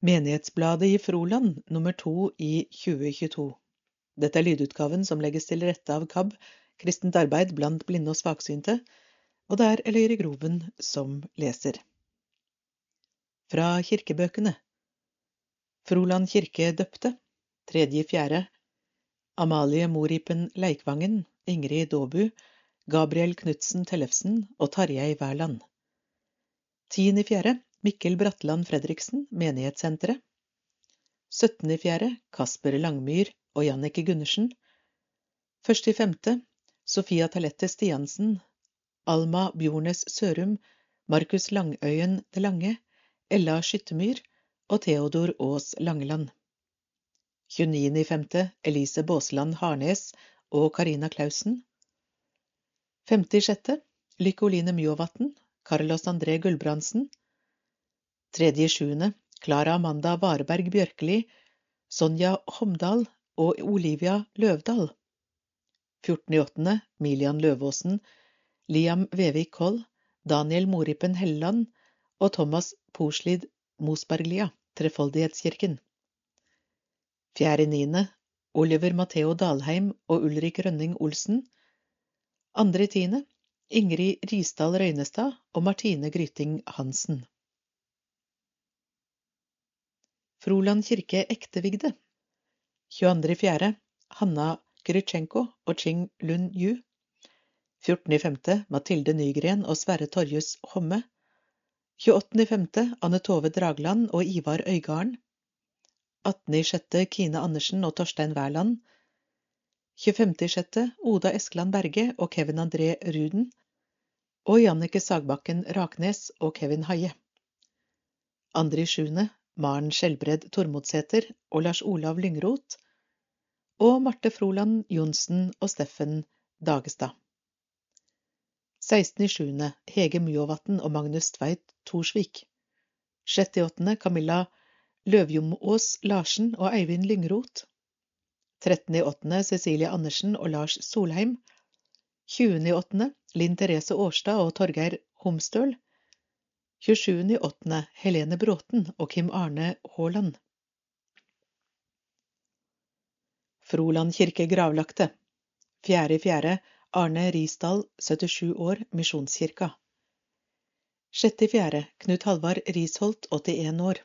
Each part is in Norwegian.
Menighetsbladet i Froland nummer to i 2022. Dette er lydutgaven som legges til rette av KAB, Kristent arbeid blant blinde og svaksynte, og det er Eløyre Groven som leser. Fra kirkebøkene Froland kirke døpte, tredje fjerde Amalie Moripen Leikvangen, Ingrid Daabu, Gabriel Knutsen Tellefsen og Tarjei Wærland. Tiende fjerde Mikkel Bratland Fredriksen, Menighetssenteret. 17.4. Kasper Langmyr og Jannicke Gundersen. 1.5. Sofia Talette Stiansen, Alma Bjornes Sørum, Markus Langøyen Det Lange, Ella Skyttemyr og Theodor Aas Langeland. 29.5. Elise Baasland Harnes og Karina Clausen. 5.6. Lykke Oline Mjåvatn, Carlos André Gulbrandsen, Tredje sjuende Klara Amanda Vareberg Bjørkeli, Sonja Homdal og Olivia Løvdal. 14.8. Milian Løvåsen, Liam Vevik Koll, Daniel Moripen Helleland og Thomas Porslid Mosberglia, Trefoldighetskirken. 4.9. Oliver Matheo Dalheim og Ulrik Rønning Olsen. 2.10. Ingrid Risdal Røynestad og Martine Gryting Hansen. Froland kirke ektevigde. 22.4. Hanna Krytsjenko og Ching Lun Yu. 14.5. Mathilde Nygren og Sverre Torjus Homme. 28.5. Anne Tove Dragland og Ivar Øygarden. 18.6. Kine Andersen og Torstein Wærland. 25.6. Oda Eskeland Berge og Kevin André Ruden. Og Jannike Sagbakken Raknes og Kevin Haie. 2.7. Maren Skjelbred Tormodsæter og Lars Olav Lyngroth, og Marte Froland Johnsen og Steffen Dagestad. 16.7. Hege Mjåvatn og Magnus Tveit Torsvik. 6.8. Camilla Løvjomås Larsen og Eivind Lyngroth. 13.8. Cecilie Andersen og Lars Solheim. 20.8. Linn Therese Årstad og Torgeir Homstøl. 27.8. Helene Bråten og Kim Arne Haaland. Froland kirke gravlagte. 4.4. Arne Risdal, 77 år, Misjonskirka. 6.4. Knut Halvard Risholt, 81 år.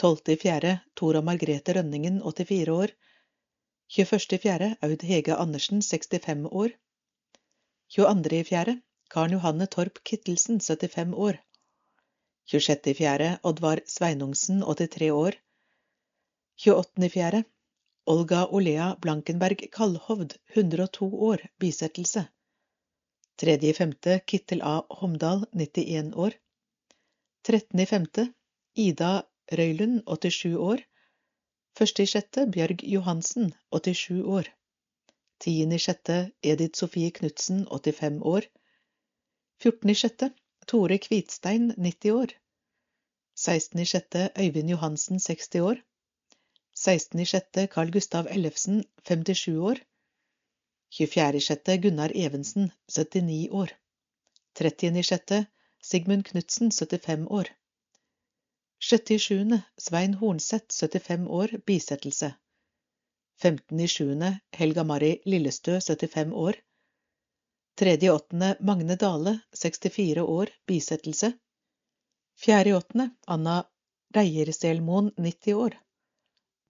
12.4. Tor og Margrethe Rønningen, 84 år. 21.4. Aud Hege Andersen, 65 år. 22.4. Karen Johanne Torp Kittelsen, 75 år. 26.4. Oddvar Sveinungsen, 83 år. 28.4. Olga Olea Blankenberg Kallhovd, 102 år, bisettelse. 3.5. Kittel A. Homdal, 91 år. 13.5. Ida Røylund, 87 år. 1.6. Bjørg Johansen, 87 år. 10.6. Edith Sofie Knutsen, 85 år. 14.6. Tore Kvitstein, 90 år. 16.6. Øyvind Johansen, 60 år. 16.6. Carl Gustav Ellefsen, 57 år. 24.6. Gunnar Evensen, 79 år. 30.6. Sigmund Knutsen, 75 år. 6.7. Svein Hornseth, 75 år, bisettelse. 15.7. Helga Mari Lillestø, 75 år. Tredje åttende Magne Dale, 64 år, bisettelse. Fjerde åttende Anna Reierselmoen, 90 år.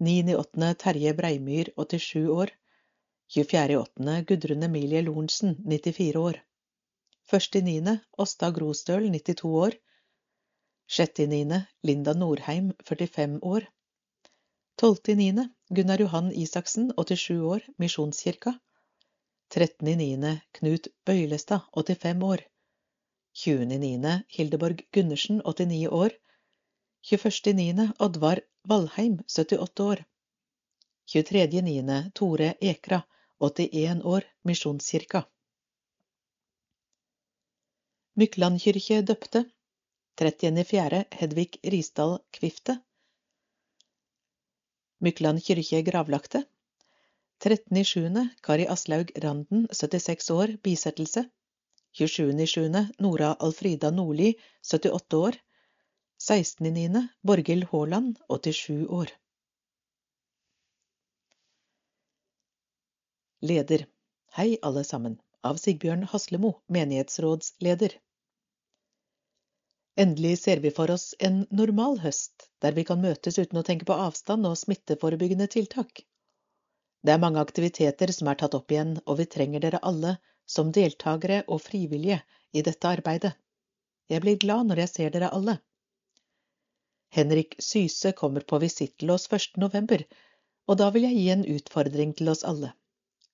Niende åttende Terje Breimyr, 87 år. 24. åttende Gudrun Emilie Lorentzen, 94 år. Første niende Åsta Grostøl, 92 år. Sjette niende Linda Norheim, 45 år. Tolvte niende Gunnar Johan Isaksen, 87 år, Misjonskirka. 13.9. Knut Bøylestad, 85 år. 20.9. Hildeborg Gundersen, 89 år. 21.9. Oddvar Valheim, 78 år. 23.9. Tore Ekra, 81 år, Misjonskirka. Myklandkyrkje døpte. 30.4. Hedvig Risdal Kvifte. Mykland kirke gravlagte. 13.7. Kari Aslaug Randen, 76 år, bisettelse. 27.7. Nora Alfrida Nordli, 78 år. 16.9. Borghild Haaland, 87 år. Leder. Hei, alle sammen. Av Sigbjørn Haslemo, menighetsrådsleder. Endelig ser vi for oss en normal høst, der vi kan møtes uten å tenke på avstand og smitteforebyggende tiltak. Det er mange aktiviteter som er tatt opp igjen, og vi trenger dere alle som deltakere og frivillige i dette arbeidet. Jeg blir glad når jeg ser dere alle. Henrik Syse kommer på visitt til oss 1. november, og da vil jeg gi en utfordring til oss alle.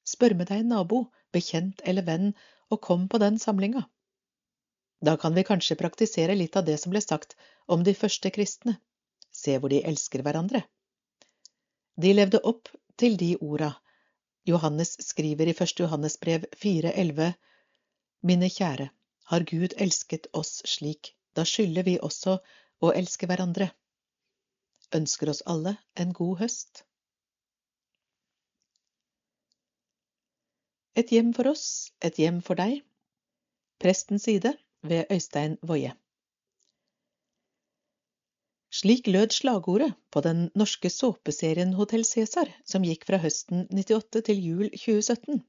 Spør med deg en nabo, bekjent eller venn, og kom på den samlinga. Da kan vi kanskje praktisere litt av det som ble sagt om de første kristne. Se hvor de elsker hverandre. De levde opp til de orda. Johannes skriver i 1. Johannes brev 4,11 Mine kjære, har Gud elsket oss slik, da skylder vi også å elske hverandre. Ønsker oss alle en god høst. Et hjem for oss, et hjem for deg. Prestens side ved Øystein Woie. Slik lød slagordet på den norske såpeserien Hotell Cæsar, som gikk fra høsten 98 til jul 2017.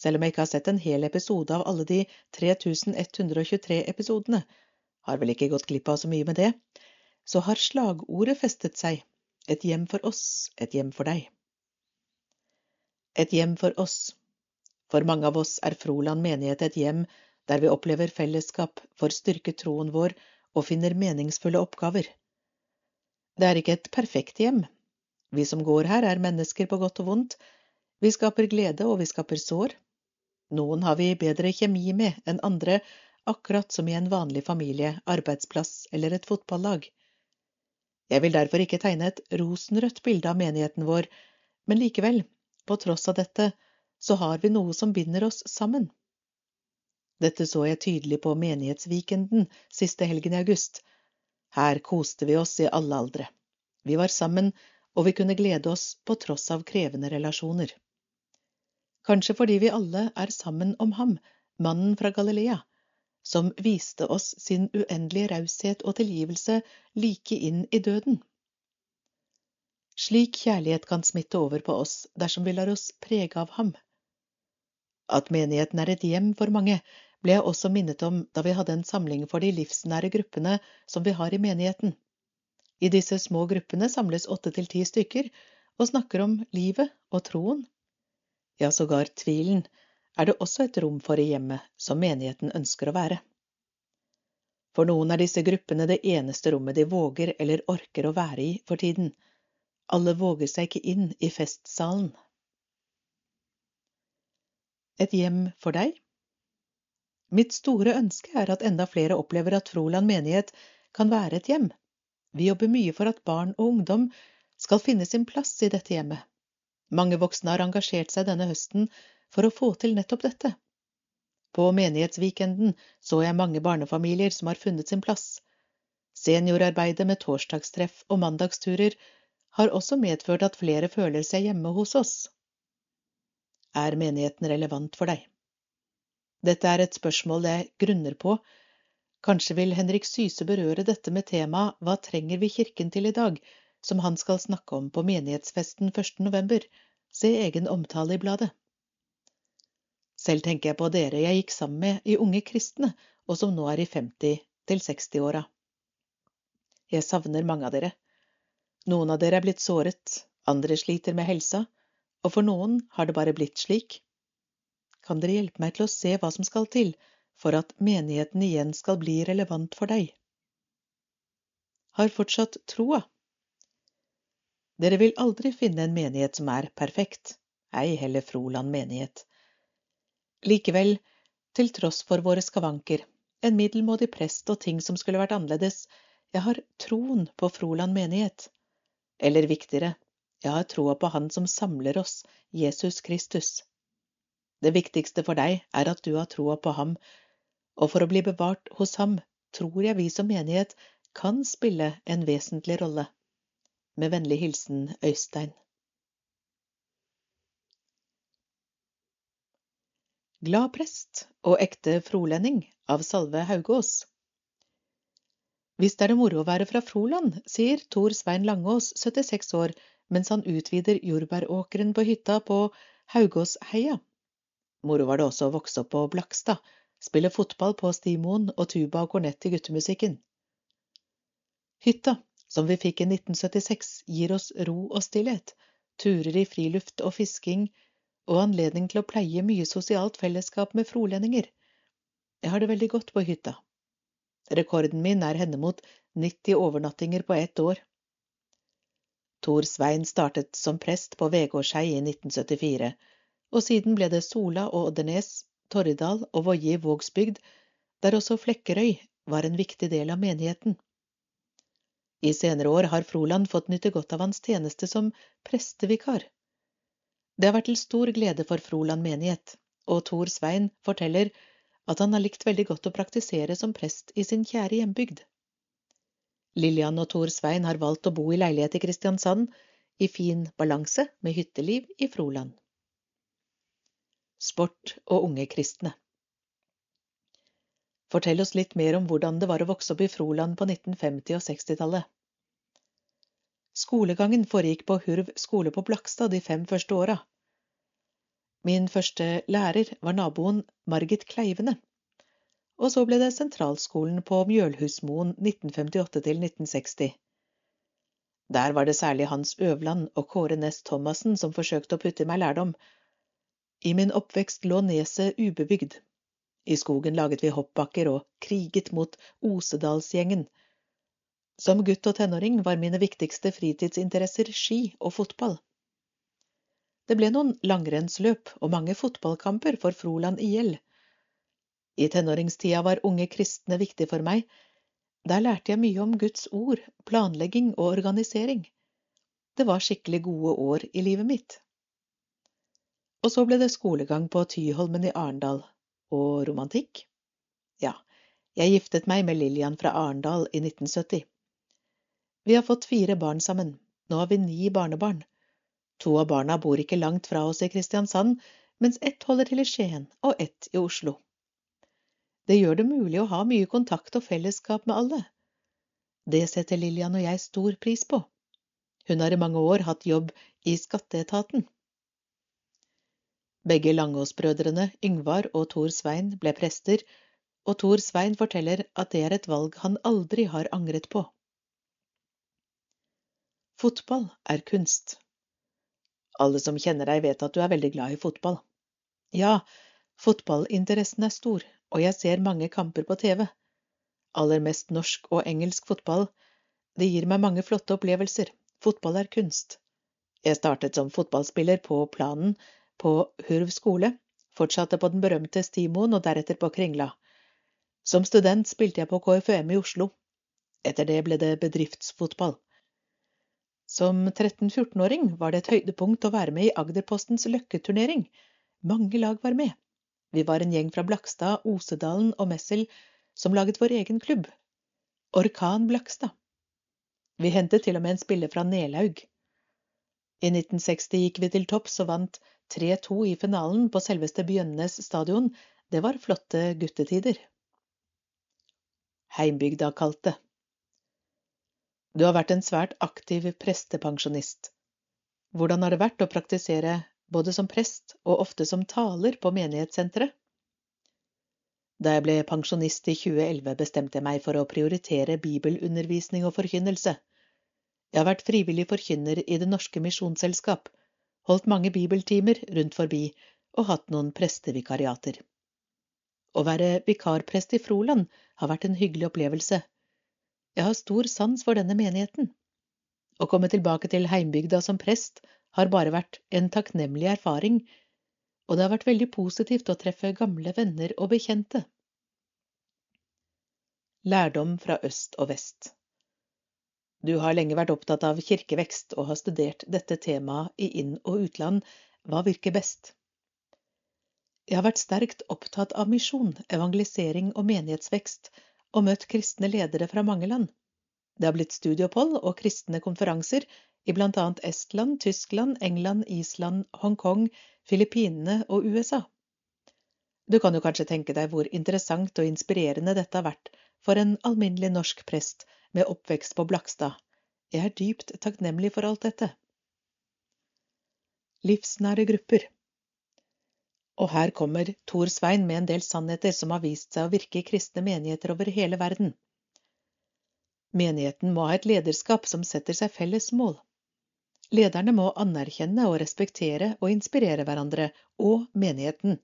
Selv om jeg ikke har sett en hel episode av alle de 3123 episodene, har vel ikke gått glipp av så mye med det, så har slagordet festet seg. Et hjem for oss, et hjem for deg. Et hjem for oss. For mange av oss er Froland menighet et hjem der vi opplever fellesskap, får styrket troen vår og finner meningsfulle oppgaver. Det er ikke et perfekt hjem. Vi som går her, er mennesker på godt og vondt. Vi skaper glede, og vi skaper sår. Noen har vi bedre kjemi med enn andre, akkurat som i en vanlig familie, arbeidsplass eller et fotballag. Jeg vil derfor ikke tegne et rosenrødt bilde av menigheten vår, men likevel, på tross av dette, så har vi noe som binder oss sammen. Dette så jeg tydelig på menighetsvikenden siste helgen i august. Her koste vi oss i alle aldre. Vi var sammen, og vi kunne glede oss på tross av krevende relasjoner. Kanskje fordi vi alle er sammen om ham, mannen fra Galilea, som viste oss sin uendelige raushet og tilgivelse like inn i døden. Slik kjærlighet kan smitte over på oss dersom vi lar oss prege av ham. At menigheten er et hjem for mange, ble jeg også minnet om da vi hadde en samling for de livsnære gruppene som vi har i menigheten. I disse små gruppene samles åtte til ti stykker og snakker om livet og troen. Ja, sågar tvilen er det også et rom for i hjemmet som menigheten ønsker å være. For noen er disse gruppene det eneste rommet de våger eller orker å være i for tiden. Alle våger seg ikke inn i festsalen. Et hjem for deg? Mitt store ønske er at enda flere opplever at Froland menighet kan være et hjem. Vi jobber mye for at barn og ungdom skal finne sin plass i dette hjemmet. Mange voksne har engasjert seg denne høsten for å få til nettopp dette. På menighetsvikenden så jeg mange barnefamilier som har funnet sin plass. Seniorarbeidet med torsdagstreff og mandagsturer har også medført at flere føler seg hjemme hos oss. Er menigheten relevant for deg? Dette er et spørsmål jeg grunner på. Kanskje vil Henrik Syse berøre dette med temaet Hva trenger vi Kirken til i dag?, som han skal snakke om på menighetsfesten 1. november. Se egen omtale i bladet. Selv tenker jeg på dere jeg gikk sammen med i Unge kristne, og som nå er i 50- til 60-åra. Jeg savner mange av dere. Noen av dere er blitt såret, andre sliter med helsa, og for noen har det bare blitt slik kan dere hjelpe meg til å se hva som skal til for at menigheten igjen skal bli relevant for deg. Har fortsatt troa. Dere vil aldri finne en menighet som er perfekt, ei heller Froland menighet. Likevel, til tross for våre skavanker, en middelmådig prest og ting som skulle vært annerledes, jeg har troen på Froland menighet. Eller viktigere, jeg har troa på Han som samler oss, Jesus Kristus. Det viktigste for deg er at du har troa på ham, og for å bli bevart hos ham tror jeg vi som menighet kan spille en vesentlig rolle. Med vennlig hilsen Øystein. Glad prest og ekte frolending av Salve Haugås. Visst er det moro å være fra Froland, sier Tor Svein Langås, 76 år, mens han utvider jordbæråkeren på hytta på Haugåsheia. Moro var det også å vokse opp på Blakstad, spille fotball på Stimoen og tuba og kornett i guttemusikken. Hytta, som vi fikk i 1976, gir oss ro og stillhet, turer i friluft og fisking og anledning til å pleie mye sosialt fellesskap med frolendinger. Jeg har det veldig godt på hytta. Rekorden min er henimot 90 overnattinger på ett år. Tor Svein startet som prest på Vegårshei i 1974, og siden ble det Sola og Oddernes, Torridal og Voie i Vågsbygd, der også Flekkerøy var en viktig del av menigheten. I senere år har Froland fått nyte godt av hans tjeneste som prestevikar. Det har vært til stor glede for Froland menighet, og Tor Svein forteller at han har likt veldig godt å praktisere som prest i sin kjære hjembygd. Lillian og Tor Svein har valgt å bo i leilighet i Kristiansand, i fin balanse med hytteliv i Froland. Sport og unge kristne Fortell oss litt mer om hvordan det var å vokse opp i Froland på 1950- og 60-tallet. Skolegangen foregikk på Hurv skole på Blakstad de fem første åra. Min første lærer var naboen Margit Kleivene og så ble det sentralskolen på Mjølhusmoen 1958 til 1960. Der var det særlig Hans Øvland og Kåre Næss Thomassen som forsøkte å putte i meg lærdom. I min oppvekst lå neset ubebygd. I skogen laget vi hoppbakker og kriget mot Osedalsgjengen. Som gutt og tenåring var mine viktigste fritidsinteresser ski og fotball. Det ble noen langrennsløp og mange fotballkamper for Froland IL. I tenåringstida var unge kristne viktig for meg. Der lærte jeg mye om Guds ord, planlegging og organisering. Det var skikkelig gode år i livet mitt. Og så ble det skolegang på Tyholmen i Arendal. Og romantikk? Ja, jeg giftet meg med Lillian fra Arendal i 1970. Vi har fått fire barn sammen. Nå har vi ni barnebarn. To av barna bor ikke langt fra oss i Kristiansand, mens ett holder til i Skien og ett i Oslo. Det gjør det mulig å ha mye kontakt og fellesskap med alle. Det setter Lillian og jeg stor pris på. Hun har i mange år hatt jobb i skatteetaten. Begge Langås-brødrene, Yngvar og Tor Svein, ble prester, og Tor Svein forteller at det er et valg han aldri har angret på. Fotball er kunst. Alle som kjenner deg, vet at du er veldig glad i fotball. Ja, fotballinteressen er stor, og jeg ser mange kamper på TV. Aller mest norsk og engelsk fotball. Det gir meg mange flotte opplevelser. Fotball er kunst. Jeg startet som fotballspiller på planen på Hurv skole, fortsatte på den berømte Stimoen og deretter på Kringla. Som student spilte jeg på KFUM i Oslo. Etter det ble det bedriftsfotball. Som 13-14-åring var det et høydepunkt å være med i Agderpostens løkketurnering. Mange lag var med. Vi var en gjeng fra Blakstad, Osedalen og Messel som laget vår egen klubb, Orkan Blakstad. Vi hentet til og med en spiller fra Nelaug. I 1960 gikk vi til topps og vant 3-2 i finalen på selveste Bjønnes stadion. Det var flotte guttetider. Heimbygda kalte. Du har vært en svært aktiv prestepensjonist. Hvordan har det vært å praktisere både som prest og ofte som taler på menighetssenteret. Da jeg ble pensjonist i 2011, bestemte jeg meg for å prioritere bibelundervisning og forkynnelse. Jeg har vært frivillig forkynner i Det Norske Misjonsselskap, holdt mange bibeltimer rundt forbi og hatt noen prestevikariater. Å være vikarprest i Froland har vært en hyggelig opplevelse. Jeg har stor sans for denne menigheten. Å komme tilbake til heimbygda som prest har bare vært en takknemlig erfaring, og det har vært veldig positivt å treffe gamle venner og bekjente. Lærdom fra øst og vest Du har lenge vært opptatt av kirkevekst og har studert dette temaet i inn- og utland. Hva virker best? Jeg har vært sterkt opptatt av misjon, evangelisering og menighetsvekst, og møtt kristne ledere fra mange land. Det har blitt studieopphold og kristne konferanser i annet Estland, Tyskland, England, Island, Hongkong, Filippinene og USA. Du kan jo kanskje tenke deg hvor interessant og inspirerende dette har vært for en alminnelig norsk prest med oppvekst på Blakstad. Jeg er dypt takknemlig for alt dette. Livsnære grupper Og her kommer Tor Svein med en del sannheter som har vist seg å virke i kristne menigheter over hele verden. Menigheten må ha et lederskap som setter seg felles mål. Lederne må anerkjenne og respektere og inspirere hverandre og menigheten.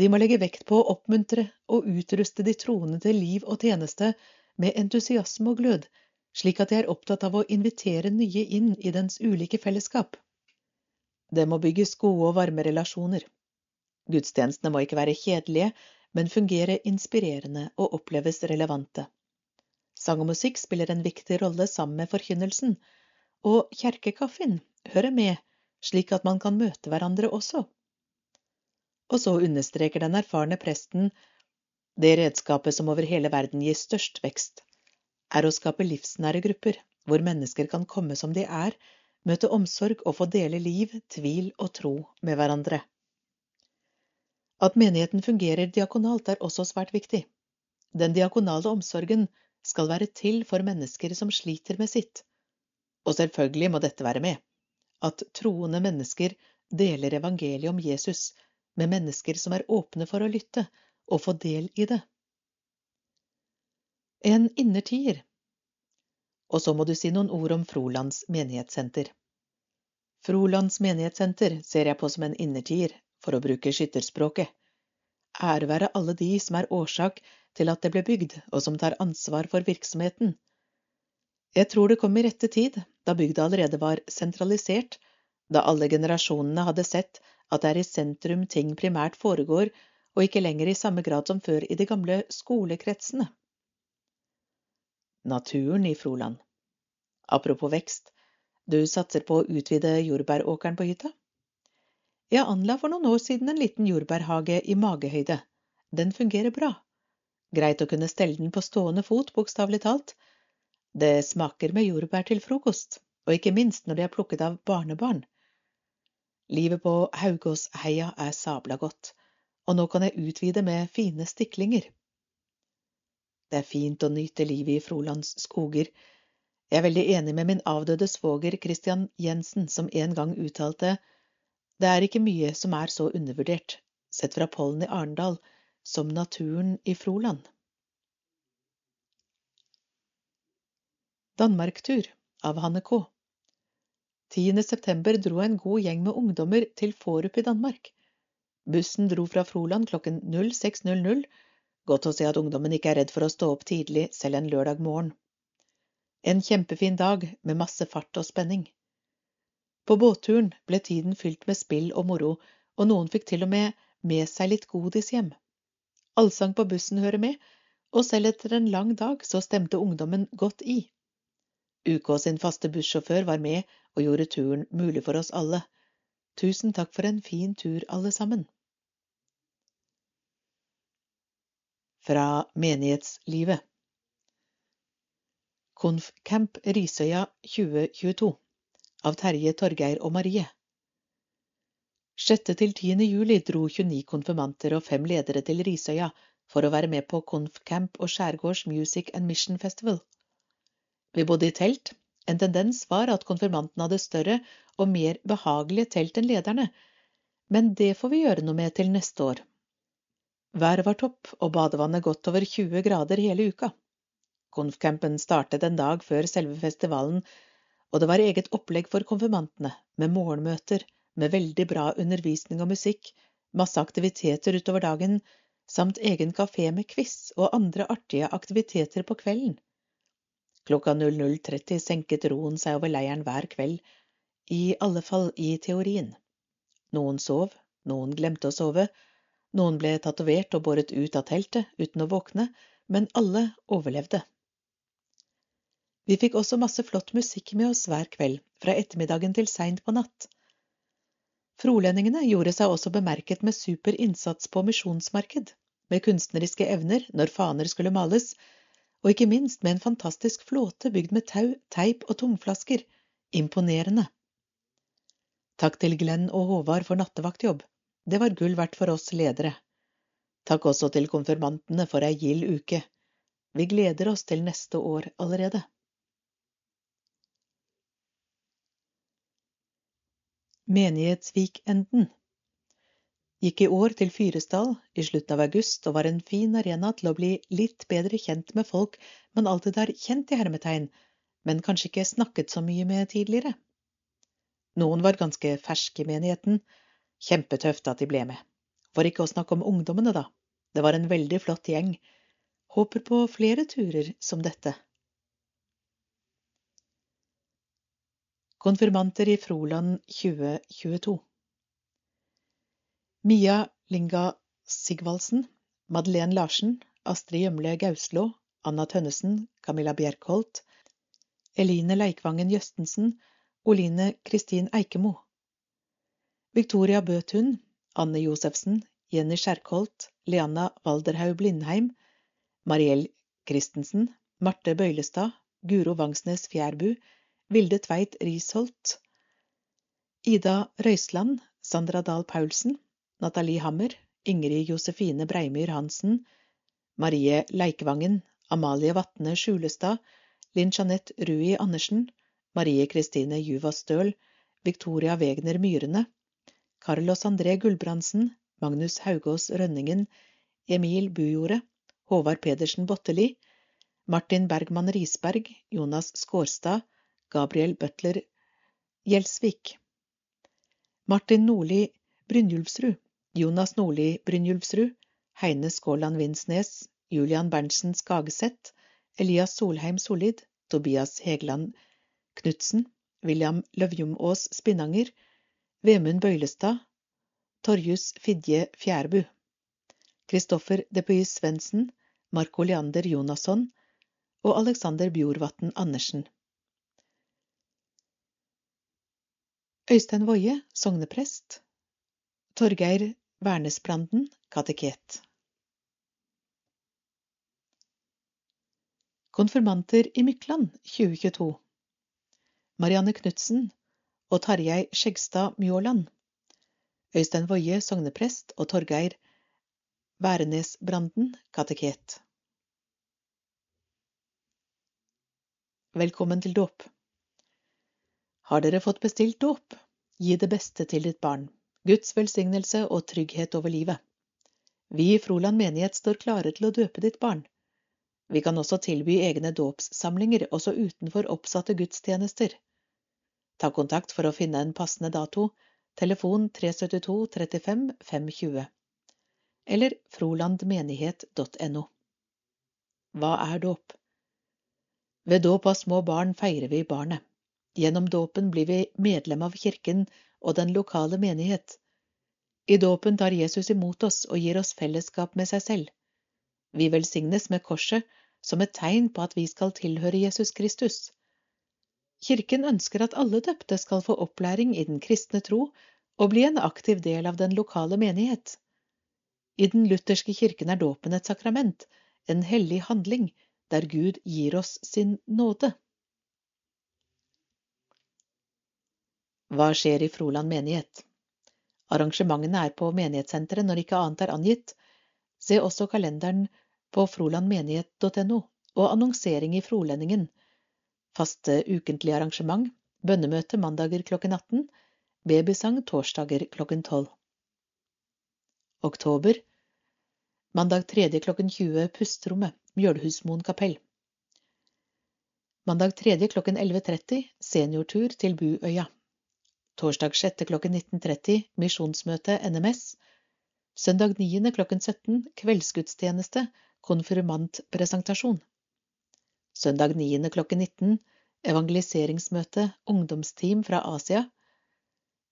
De må legge vekt på å oppmuntre og utruste de troende til liv og tjeneste med entusiasme og glød, slik at de er opptatt av å invitere nye inn i dens ulike fellesskap. Det må bygges gode og varme relasjoner. Gudstjenestene må ikke være kjedelige, men fungere inspirerende og oppleves relevante. Sang og musikk spiller en viktig rolle sammen med forkynnelsen, og kjerkekaffen hører med, slik at man kan møte hverandre også. Og så understreker den erfarne presten det redskapet som over hele verden gir størst vekst, er å skape livsnære grupper, hvor mennesker kan komme som de er, møte omsorg og få dele liv, tvil og tro med hverandre. At menigheten fungerer diakonalt er også svært viktig. Den diakonale omsorgen skal være til for mennesker som sliter med sitt. Og selvfølgelig må dette være med, at troende mennesker deler evangeliet om Jesus med mennesker som er åpne for å lytte og få del i det. En innertier. Og så må du si noen ord om Frolands menighetssenter. Frolands menighetssenter ser jeg på som en innertier, for å bruke skytterspråket. Ære være alle de som er årsak til at det ble bygd, og som tar ansvar for virksomheten. Jeg tror det kom i rette tid, da bygda allerede var sentralisert, da alle generasjonene hadde sett at det er i sentrum ting primært foregår, og ikke lenger i samme grad som før i de gamle skolekretsene. Naturen i Froland Apropos vekst, du satser på å utvide jordbæråkeren på hytta? Jeg anla for noen år siden en liten jordbærhage i magehøyde. Den fungerer bra. Greit å kunne stelle den på stående fot, bokstavelig talt. Det smaker med jordbær til frokost, og ikke minst når de er plukket av barnebarn. Livet på Haugåsheia er sabla godt, og nå kan jeg utvide med fine stiklinger. Det er fint å nyte livet i Frolands skoger. Jeg er veldig enig med min avdøde svoger Christian Jensen, som en gang uttalte det er ikke mye som er så undervurdert, sett fra pollen i Arendal, som naturen i Froland. Danmarktur av Hanne K. 10. september dro en god gjeng med ungdommer til Forup i Danmark. Bussen dro fra Froland klokken 06.00. Godt å se at ungdommen ikke er redd for å stå opp tidlig selv en lørdag morgen. En kjempefin dag med masse fart og spenning. På båtturen ble tiden fylt med spill og moro, og noen fikk til og med med seg litt godis hjem. Allsang på bussen hører med, og selv etter en lang dag så stemte ungdommen godt i. UK sin faste bussjåfør var med og gjorde turen mulig for oss alle. Tusen takk for en fin tur, alle sammen. Fra menighetslivet Konfcamp Risøya 2022 av Terje, Torgeir og Marie. 6. til 10. juli dro 29 konfirmanter og fem ledere til Risøya for å være med på Konfcamp og Skjærgårds Music and Mission Festival. Vi bodde i telt. En tendens var at konfirmantene hadde større og mer behagelige telt enn lederne, men det får vi gjøre noe med til neste år. Været var topp og badevannet godt over 20 grader hele uka. Konfcampen startet en dag før selve festivalen og det var eget opplegg for konfirmantene, med morgenmøter, med veldig bra undervisning og musikk, masse aktiviteter utover dagen, samt egen kafé med quiz og andre artige aktiviteter på kvelden. Klokka 00.30 senket roen seg over leiren hver kveld, i alle fall i teorien. Noen sov, noen glemte å sove, noen ble tatovert og båret ut av teltet uten å våkne, men alle overlevde. Vi fikk også masse flott musikk med oss hver kveld, fra ettermiddagen til seint på natt. Frolendingene gjorde seg også bemerket med super innsats på misjonsmarked, med kunstneriske evner når faner skulle males, og ikke minst med en fantastisk flåte bygd med tau, teip og tomflasker. Imponerende. Takk til Glenn og Håvard for nattevaktjobb. Det var gull verdt for oss ledere. Takk også til konfirmantene for ei gild uke. Vi gleder oss til neste år allerede. Menighetsvikenden gikk i år til Fyresdal i slutten av august og var en fin arena til å bli litt bedre kjent med folk man alltid har kjent i hermetegn, men kanskje ikke snakket så mye med tidligere. Noen var ganske ferske i menigheten, kjempetøft at de ble med. For ikke å snakke om ungdommene, da. Det var en veldig flott gjeng. Håper på flere turer som dette. Konfirmanter i Froland 2022 Mia Linga Sigvaldsen, Madeleine Larsen, Astrid Gjømle Gauslo, Anna Tønnesen, Camilla Bjerkholt, Eline Leikvangen Jøstensen, Oline Kristin Eikemo. Victoria Bøthun, Anne Josefsen, Jenny Skjerkholt, Leanna Walderhaug Blindheim, Mariell Christensen, Marte Bøylestad, Guro Vangsnes Fjærbu, Vilde Tveit Risholt, Ida Røisland, Sandra Dahl Paulsen, Nathalie Hammer, Ingrid Josefine Breimyr Hansen, Marie Leikvangen, Amalie Vatne Skjulestad, Linn Jeanette Rui Andersen, Marie Kristine Juva Støl, Victoria Wegner Myrene, Carlos André Gulbrandsen, Magnus Haugås Rønningen, Emil Bujordet, Håvard Pedersen Botteli, Martin Bergman Risberg, Jonas Skårstad, Gabriel Butler Gjelsvik. Martin Nordli Brynjulfsrud, Jonas Nordli Brynjulfsrud, Heine Skåland Vinsnes, Julian Berntsen Skageseth, Elias Solheim Solid, Tobias Hegeland Knutsen, William Løvjumås Spinnanger, Vemund Bøylestad, Torjus Fidje Fjærbu, Kristoffer Depuy Svendsen, Marco Leander Jonasson og Alexander Bjorvatn Andersen. Øystein Woie, sogneprest. Torgeir Wernesbranden, kateket. Konfirmanter i Mykland 2022 Marianne Knutsen og Tarjei Skjegstad Mjåland. Øystein Woie, sogneprest, og Torgeir Værnesbranden, kateket. Velkommen til dåp. Har dere fått bestilt dåp? Gi det beste til ditt barn. Guds velsignelse og trygghet over livet. Vi i Froland menighet står klare til å døpe ditt barn. Vi kan også tilby egne dåpssamlinger også utenfor oppsatte gudstjenester. Ta kontakt for å finne en passende dato. Telefon 372 35 520. Eller frolandmenighet.no. Hva er dåp? Ved dåp av små barn feirer vi barnet. Gjennom dåpen blir vi medlem av kirken og den lokale menighet. I dåpen tar Jesus imot oss og gir oss fellesskap med seg selv. Vi velsignes med korset som et tegn på at vi skal tilhøre Jesus Kristus. Kirken ønsker at alle døpte skal få opplæring i den kristne tro og bli en aktiv del av den lokale menighet. I den lutherske kirken er dåpen et sakrament, en hellig handling, der Gud gir oss sin nåde. Hva skjer i Froland menighet? Arrangementene er på menighetssenteret når ikke annet er angitt. Se også kalenderen på frolandmenighet.no og annonsering i Frolendingen. Faste ukentlige arrangement. Bønnemøte mandager klokken 18. Babysang torsdager klokken 12. Oktober. Mandag 3. klokken 20 Pusterommet, Mjølhusmoen kapell. Mandag 3. klokken 11.30 Seniortur til Buøya. Torsdag 6. klokken 19.30 Misjonsmøte NMS. Søndag 9. klokken 17 Kveldsgudstjeneste Konfirmantpresentasjon. Søndag 9. klokken 19 Evangeliseringsmøte Ungdomsteam fra Asia.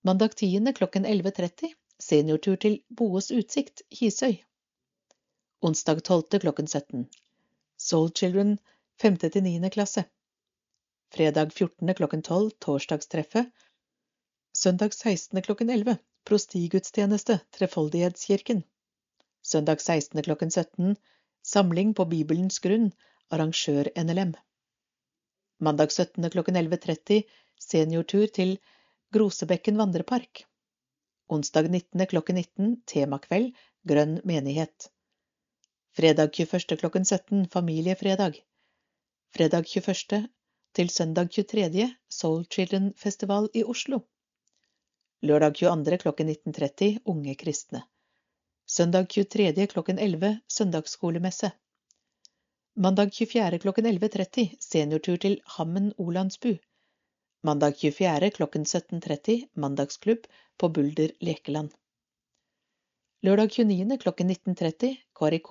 Mandag 10. klokken 11.30 Seniortur til Boes utsikt, Hisøy. Onsdag 12. klokken 17 Soul Children 5. til 9. klasse. Fredag 14. klokken 12 Torsdagstreffet Søndag 16. klokken 11 prostigudstjeneste Trefoldighetskirken. Søndag 16. klokken 17 Samling på Bibelens grunn arrangør NLM. Mandag 17. klokken 11.30 seniortur til Grosebekken vandrepark. Onsdag 19. klokken 19 temakveld Grønn menighet. Fredag 21. klokken 17 familiefredag. Fredag 21. til søndag 23. Soul Children Festival i Oslo. Lørdag 22. klokken 19.30 Unge kristne. Søndag 23. klokken 11 Søndagsskolemesse. Mandag 24. klokken 11.30 seniortur til Hammen Olandsbu. Mandag 24. klokken 17.30 mandagsklubb på Bulder lekeland. Lørdag 29. klokken 19.30 KRIK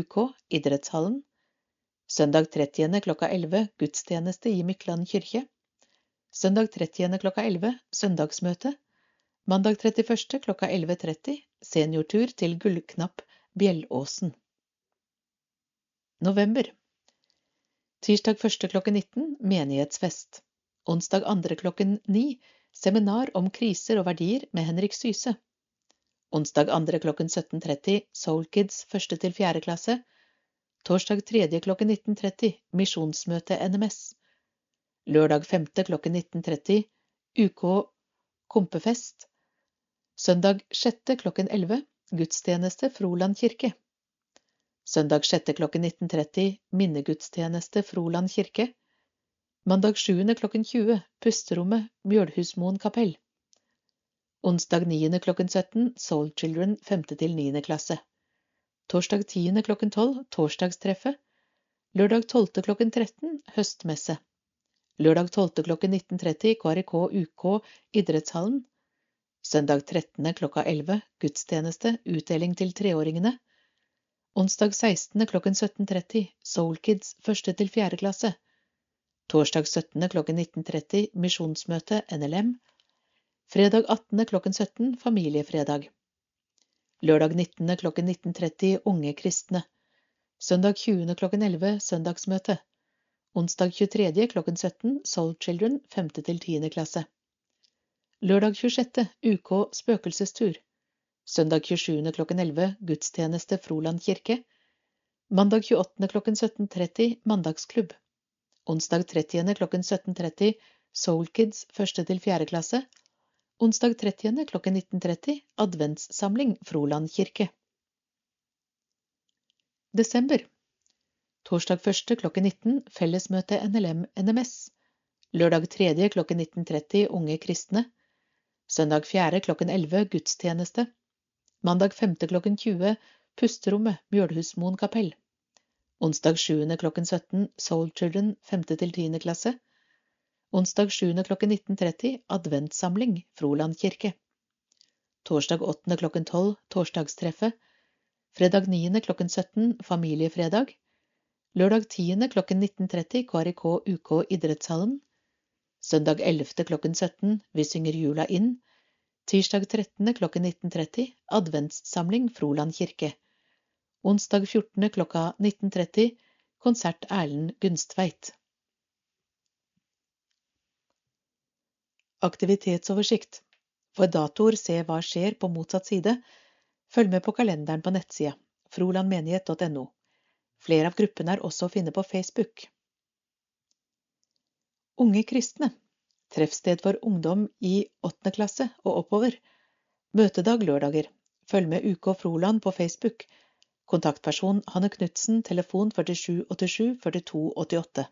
UK idrettshallen. Søndag 30. klokka 11 gudstjeneste i Mykland kirke. Søndag 30. klokka 11 søndagsmøte. Mandag 31. klokka 11.30 seniortur til Gullknapp Bjellåsen. November. Tirsdag 1. klokken 19 menighetsfest. Onsdag 2. klokken 9 seminar om kriser og verdier med Henrik Syse. Onsdag 2. klokken 17.30 Soul Kids 1. til 4. klasse. Torsdag 3. klokken 19.30 Misjonsmøte NMS. Lørdag 5. klokken 19.30 UK Kompefest. Søndag 6. klokken 11 Gudstjeneste Froland kirke. Søndag 6. klokken 19.30 minnegudstjeneste Froland kirke. Mandag 7. klokken 20 Pusterommet Mjølhusmoen kapell. Onsdag 9. klokken 17 Soul Children 5. til 9. klasse. Torsdag 10. klokken 12 Torsdagstreffet. Lørdag 12. klokken 13 Høstmesse. Lørdag 12. klokken 19.30 KRK UK Idrettshallen. Søndag 13. klokka 11 Gudstjeneste Utdeling til treåringene. Onsdag 16. klokken 17.30 Soul Kids 1. til 4. klasse. Torsdag 17. klokken 19.30 Misjonsmøte NLM. Fredag 18. klokken 17 Familiefredag. Lørdag 19. klokken 19.30 Unge kristne. Søndag 20. klokken 11 Søndagsmøte. Onsdag 23. klokken 17 Soul Children 5. til 10. klasse. Lørdag 26. UK spøkelsestur. Søndag 27. klokken 11 gudstjeneste Froland kirke. Mandag 28. klokken 17.30 mandagsklubb. Onsdag 30. klokken 17.30 Soul Kids 1. til 4. klasse. Onsdag 30. klokken 19.30 adventssamling Froland kirke. Desember. Torsdag 1. klokken 19 fellesmøte NLM NMS. Lørdag 3. klokken 19.30 Unge kristne. Søndag 4. klokken 11 gudstjeneste. Mandag 5. klokken 20 Pusterommet Mjølhusmoen kapell. Onsdag 7. klokken 17 Soul Children 5. til 10. klasse. Onsdag 7. klokken 19.30 Adventsamling, Froland kirke. Torsdag 8. klokken 12 torsdagstreffet. Fredag 9. klokken 17 familiefredag. Lørdag 10. klokken 19.30 KRK UK idrettshallen. Søndag 11. klokken 17 Vi synger jula inn. Tirsdag 13. klokken 19.30 adventssamling Froland kirke. Onsdag 14. klokka 19.30 konsert Erlend Gunstveit. Aktivitetsoversikt. For datoer se hva skjer på motsatt side. Følg med på kalenderen på nettsida frolandmenighet.no. Flere av gruppene er også å finne på Facebook. Unge kristne treffsted for ungdom i åttende klasse og oppover. Møtedag lørdager. Følg med UK Froland på Facebook. Kontaktperson Hanne Knutsen, telefon 4787 4288.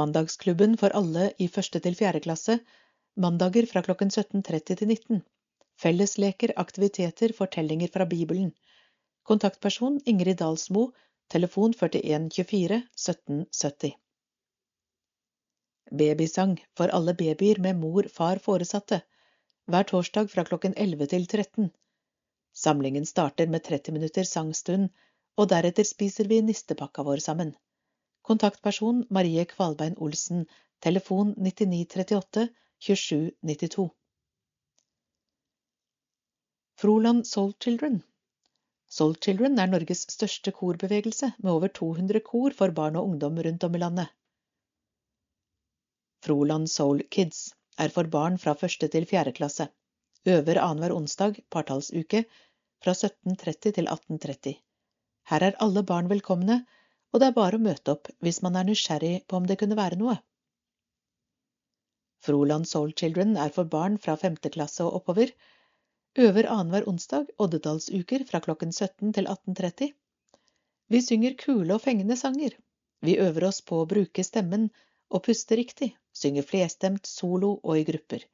Mandagsklubben for alle i første til fjerde klasse. Mandager fra klokken 17.30 til 19. Fellesleker, aktiviteter, fortellinger fra Bibelen. Kontaktperson Ingrid Dalsmo, telefon 41 24 1770. Babysang for alle babyer med mor, far, foresatte. Hver torsdag fra klokken 11 til 13. Samlingen starter med 30 minutter sangstund, og deretter spiser vi nistepakka vår sammen. Kontaktperson Marie Kvalbein Olsen, telefon 9938 2792. Froland Soul Children Soul Children er Norges største korbevegelse, med over 200 kor for barn og ungdom rundt om i landet. Froland Soul Kids er for barn fra første til fjerde klasse. Øver annenhver onsdag, partallsuke, fra 17.30 til 18.30. Her er alle barn velkomne, og det er bare å møte opp hvis man er nysgjerrig på om det kunne være noe. Froland Soul Children er for barn fra femte klasse og oppover. øver annenhver onsdag oddetallsuker fra klokken 17 til 18.30. Vi synger kule og fengende sanger. Vi øver oss på å bruke stemmen og puste riktig, synge flerstemt, solo og i grupper.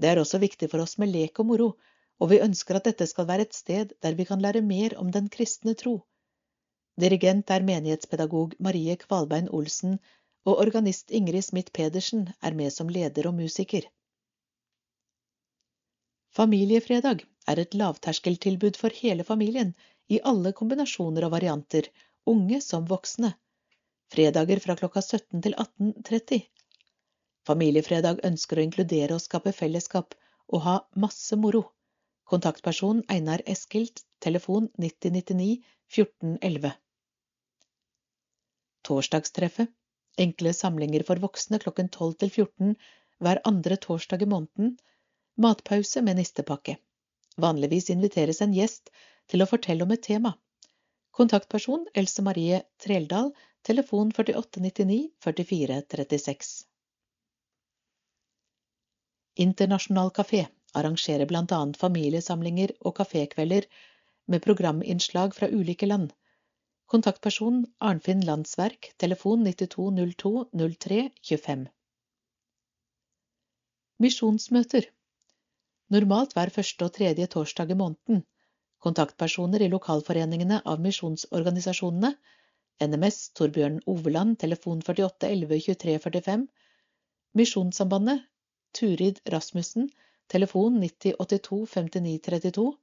Det er også viktig for oss med lek og moro, og vi ønsker at dette skal være et sted der vi kan lære mer om den kristne tro. Dirigent er menighetspedagog Marie Kvalbein Olsen, og organist Ingrid Smith Pedersen er med som leder og musiker. Familiefredag er et lavterskeltilbud for hele familien i alle kombinasjoner og varianter, unge som voksne. Fredager fra klokka 17 til 18.30. Familiefredag ønsker å inkludere og skape fellesskap og ha masse moro. Kontaktperson Einar Eskilt, telefon 9099 1411. Torsdagstreffet. Enkle samlinger for voksne klokken 12 til 14 hver andre torsdag i måneden Matpause med nistepakke. Vanligvis inviteres en gjest til å fortelle om et tema. Kontaktperson Else Marie Treldal, telefon 4899 4436. Internasjonal kafé arrangerer blant annet familiesamlinger og kafékvelder med programinnslag fra ulike land. Kontaktperson Arnfinn Landsverk, telefon 9202 03 25. Misjonsmøter normalt hver første og tredje torsdag i måneden. Kontaktpersoner i lokalforeningene av misjonsorganisasjonene NMS Torbjørn Oveland, telefon 48 11 23 45 Misjonssambandet Turid Rasmussen, telefon 9082 5932.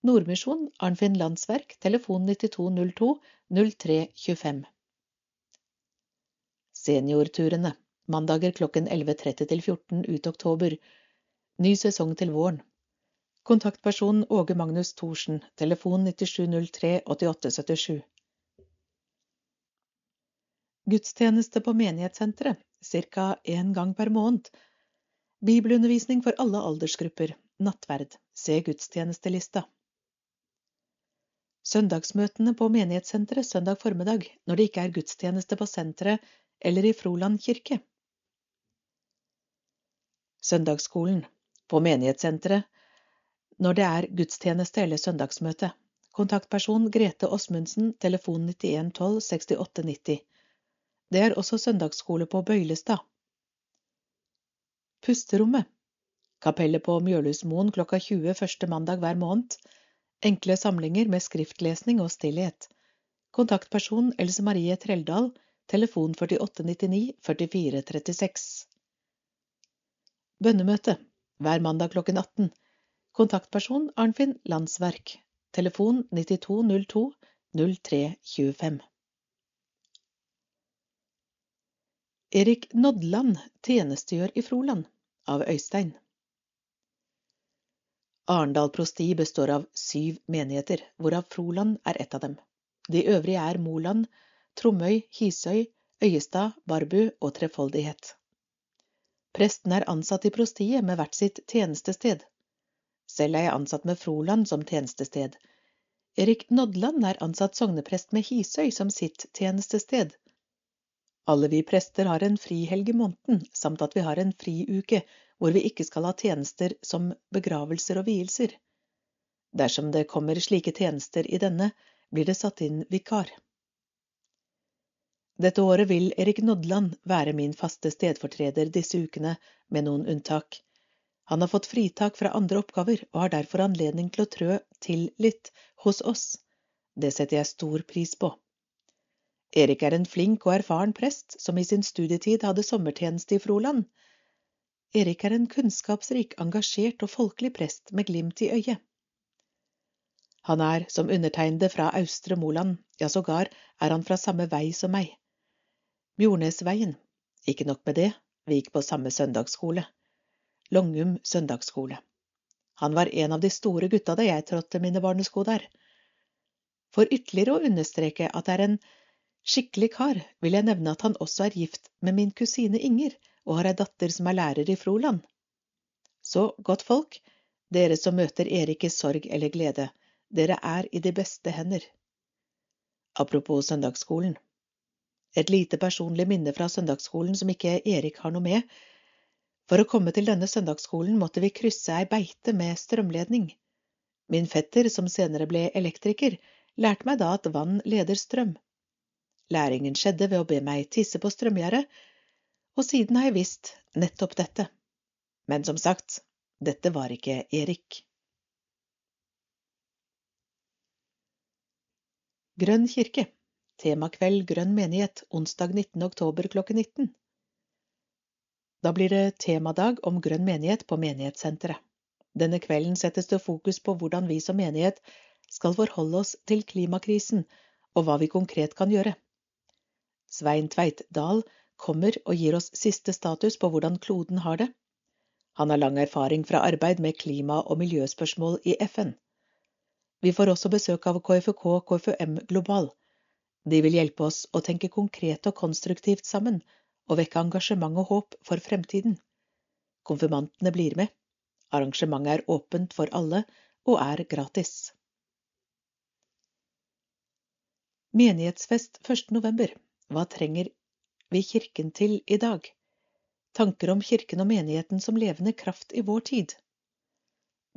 Nordmisjon Arnfinn Landsverk, telefon 9202 0325. Seniorturene mandager klokken 11.30 til 14 ut oktober Ny sesong til våren. Kontaktperson Åge Magnus Thorsen, telefon 9703 8877. Gudstjeneste på menighetssenteret, ca. én gang per måned. Bibelundervisning for alle aldersgrupper. Nattverd. Se gudstjenestelista. Søndagsmøtene på menighetssenteret søndag formiddag når det ikke er gudstjeneste på senteret eller i Froland kirke. Søndagsskolen på menighetssenteret når det er gudstjeneste eller søndagsmøte. Kontaktperson Grete Åsmundsen, telefon 91 12 68 90. Det er også søndagsskole på Bøylestad. Pusterommet. Kapellet på Mjølhusmoen klokka 20 første mandag hver måned. Enkle samlinger med skriftlesning og stillhet. Kontaktperson Else Marie Treldal, telefon 4899 4436. Bønnemøte hver mandag klokken 18. Kontaktperson Arnfinn Landsverk. Telefon 9202 0325. Erik Nodland tjenestegjør i Froland av Øystein. Arendal prosti består av syv menigheter, hvorav Froland er ett av dem. De øvrige er Moland, Tromøy, Hisøy, Øyestad, Barbu og Trefoldighet. Prestene er ansatt i prostiet med hvert sitt tjenestested. Selv er jeg ansatt med Froland som tjenestested. Erik Nodland er ansatt sogneprest med Hisøy som sitt tjenestested. Alle vi prester har en frihelg i måneden, samt at vi har en friuke hvor vi ikke skal ha tjenester som begravelser og vielser. Dersom det kommer slike tjenester i denne, blir det satt inn vikar. Dette året vil Erik Nodland være min faste stedfortreder disse ukene, med noen unntak. Han har fått fritak fra andre oppgaver og har derfor anledning til å trø til litt hos oss. Det setter jeg stor pris på. Erik er en flink og erfaren prest som i sin studietid hadde sommertjeneste i Froland. Erik er en kunnskapsrik, engasjert og folkelig prest med glimt i øyet. Han er, som undertegnede, fra Austre Moland, ja, sågar er han fra samme vei som meg. Bjornesveien. Ikke nok med det, vi gikk på samme søndagsskole. Longum søndagsskole. Han var en av de store gutta da jeg trådte mine barnesko der. For ytterligere å understreke at det er en skikkelig kar, vil jeg nevne at han også er gift med min kusine Inger og har ei datter som er lærer i Froland. Så, godt folk, dere som møter Erik i sorg eller glede, dere er i de beste hender. Apropos søndagsskolen. Et lite personlig minne fra søndagsskolen som ikke Erik har noe med. For å komme til denne søndagsskolen måtte vi krysse ei beite med strømledning. Min fetter, som senere ble elektriker, lærte meg da at vann leder strøm. Læringen skjedde ved å be meg tisse på strømgjerdet, og siden har jeg visst nettopp dette. Men som sagt, dette var ikke Erik. Grønn kirke. Temakveld Grønn menighet onsdag 19. oktober klokken 19. Da blir det temadag om Grønn menighet på menighetssenteret. Denne kvelden settes det fokus på hvordan vi som menighet skal forholde oss til klimakrisen og hva vi konkret kan gjøre. Svein Tveit Dahl kommer og gir oss siste status på hvordan kloden har det. Han har lang erfaring fra arbeid med klima- og miljøspørsmål i FN. Vi får også besøk av KFK KFUM Global. De vil hjelpe oss å tenke konkret og konstruktivt sammen, og vekke engasjement og håp for fremtiden. Konfirmantene blir med. Arrangementet er åpent for alle og er gratis. Menighetsfest 1. november. Hva trenger vi Kirken til i dag? Tanker om Kirken og menigheten som levende kraft i vår tid.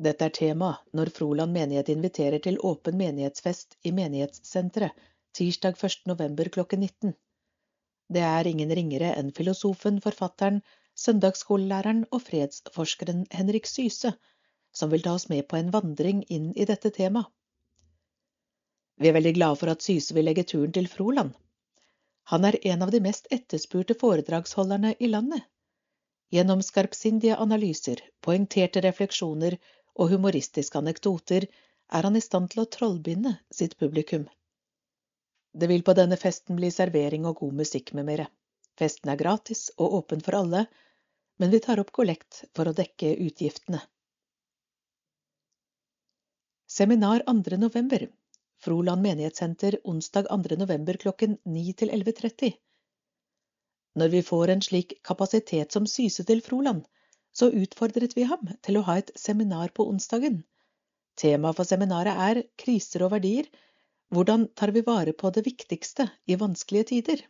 Dette er tema når Froland menighet inviterer til åpen menighetsfest i menighetssenteret tirsdag 1. november klokken 19. Det er ingen ringere enn filosofen, forfatteren, søndagsskolelæreren og fredsforskeren Henrik Syse som vil ta oss med på en vandring inn i dette temaet. Vi er veldig glade for at Syse vil legge turen til Froland. Han er en av de mest etterspurte foredragsholderne i landet. Gjennom skarpsindige analyser, poengterte refleksjoner og humoristiske anekdoter er han i stand til å trollbinde sitt publikum. Det vil på denne festen bli servering og god musikk med mere. Festen er gratis og åpen for alle, men vi tar opp kollekt for å dekke utgiftene. Seminar 2. november. Froland menighetssenter onsdag 2. november klokken 9 til 11.30. Når vi får en slik kapasitet som Syse til Froland, så utfordret vi ham til å ha et seminar på onsdagen. Temaet for seminaret er kriser og verdier. Hvordan tar vi vare på det viktigste i vanskelige tider?